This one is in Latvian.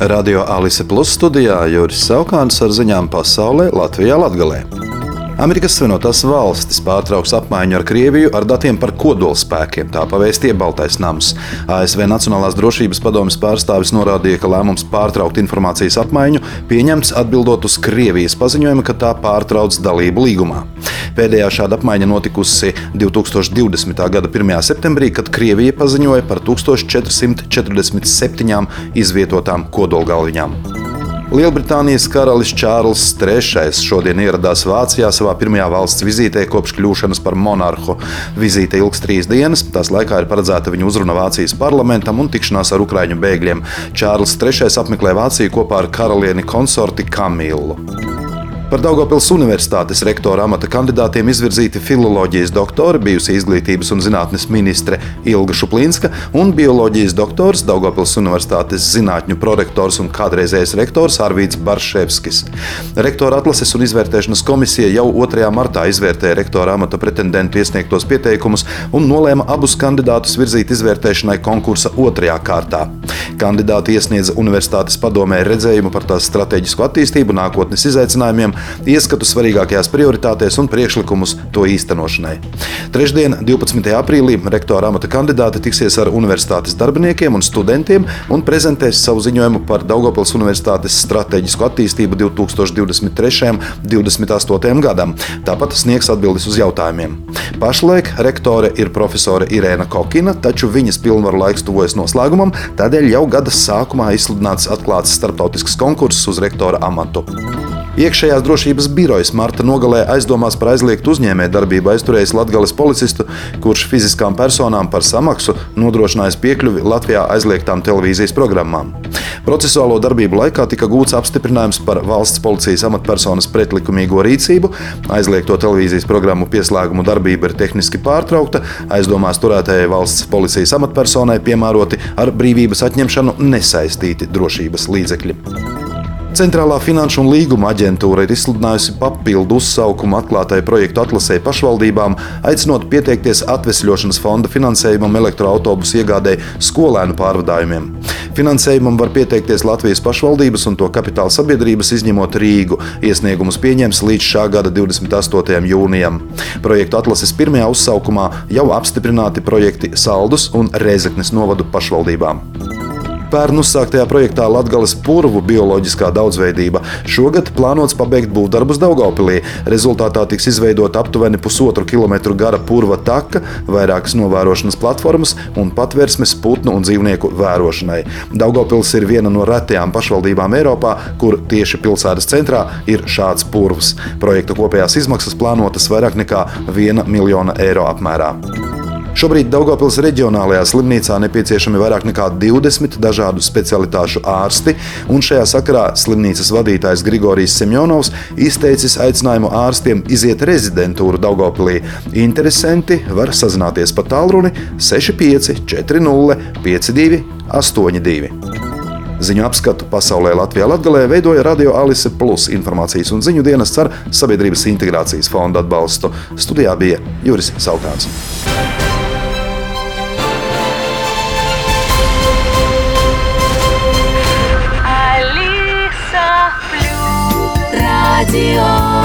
Radio Alise Plus studijā Juris Saukāns ar ziņām pasaulē Latvijā Latgalē. Amerikas Savienotās valstis pārtrauks apmaiņu ar Krieviju ar datiem par kodolspēkiem, tā pavēstīja Baltais nams. ASV Nacionālās drošības padomjas pārstāvis norādīja, ka lēmums pārtraukt informācijas apmaiņu pieņemts atbildot uz Krievijas paziņojumu, ka tā pārtrauc dalību līgumā. Pēdējā šāda apmaiņa notikusi 2020. gada 1. septembrī, kad Krievija paziņoja par 1447 izvietotām kodolgalviņām. Lielbritānijas karalis Čārls III šodien ieradās Vācijā savā pirmajā valsts vizītē kopš kļūšanas par monarhu. Vizīte ilgs trīs dienas, tās laikā ir paredzēta viņa uzruna Vācijas parlamentam un tikšanās ar ukraiņu bēgļiem. Čārls III apmeklē Vāciju kopā ar karalieni konsorti Kamilu. Par Daugopils Universitātes rektora amata kandidātiem izvirzīti filoloģijas doktori, bijusi izglītības un zinātnes ministre Ilga Šuplīnska un bioloģijas doktors, Daugopils Universitātes zinātņu prorektors un kādreizējais rektors Arvīts Barševskis. Rektora atlases un izvērtēšanas komisija jau 2. martā izvērtēja rektora amata pretendentu iesniegtos pieteikumus un nolēma abus kandidātus virzīt izvērtēšanai konkursa otrajā kārtā. Kandidāti iesniedza universitātes padomē redzējumu par tās strateģisko attīstību, nākotnes izaicinājumiem, ieskatu svarīgākajās prioritātēs un priekšlikumus to īstenošanai. Trešdien, 12. aprīlī, rektora amata kandidāti tiksies ar universitātes darbiniekiem un studentiem un prezentēs savu ziņojumu par Daugopils Universitātes strateģisko attīstību 2023. un 2028. gadam. Tāpat sniegs atbildes uz jautājumiem. Pašlaik rektore ir profesore Irēna Kokina, taču viņas pilnvaru laiks tuvojas noslēgumam, tādēļ jau gada sākumā izsludināts atklāts starptautisks konkurss uz rektora amatu. Iekšējās drošības birojas Marta nogalē aizdomās par aizliegtu uzņēmēju darbību aizturējis Latvijas policistu, kurš fiziskām personām par samaksu nodrošinājis piekļuvi Latvijā aizliegtām televīzijas programmām. Procesuālo darbību laikā tika gūts apstiprinājums par valsts policijas amatpersonas pretlikumīgo rīcību, aizliegto televīzijas programmu pieslēgumu darbība ir tehniski pārtraukta, aizdomās turētajai valsts policijas amatpersonai piemēroti ar brīvības atņemšanu nesaistīti drošības līdzekļi. Centrālā finanšu un līguma aģentūra ir izsludinājusi papildu uzsaukumu atklātai projektu atlasē pašvaldībām, aicinot pieteikties atvesļošanas fonda finansējumam elektroautobusu iegādēji skolēnu pārvadājumiem. Finansējumam var pieteikties Latvijas pašvaldības un to kapitāla sabiedrības, izņemot Rīgu. Iesniegumus pieņems līdz šā gada 28. jūnijam. Projektu atlases pirmajā uzsaukumā jau apstiprināti projekti Saldus un Rēzeknes novadu pašvaldībām. Pērn uzsāktajā projektā Latvijas purvu bioloģiskā daudzveidība šogad plānots pabeigt būvdarbus Daugopilī. Rezultātā tiks izveidota aptuveni pusotru kilometru gara purva taka, vairākas novērošanas platformas un patvērsmes putnu un dzīvnieku vērošanai. Daugopils ir viena no retajām pašvaldībām Eiropā, kur tieši pilsētas centrā ir šāds purvs. Projekta kopējās izmaksas plānotas vairāk nekā 1 miljona eiro apmērā. Šobrīd Daugopils reģionālajā slimnīcā nepieciešami vairāk nekā 20 dažādu specialitāšu ārsti, un šajā sakarā slimnīcas vadītājs Grigorijs Semjonovs izteicis aicinājumu ārstiem iziet rezidentūru Daugopilī. Interesanti var sazināties pa tālruni 65 40 52 82. Ziņu apskatu pasaulē Latvijā Latvijā veidoja Radio Alise Plus informācijas un ziņu dienas ar Sabiedrības integrācijas fonda atbalstu. Studijā bija Juris Saukāns. Radio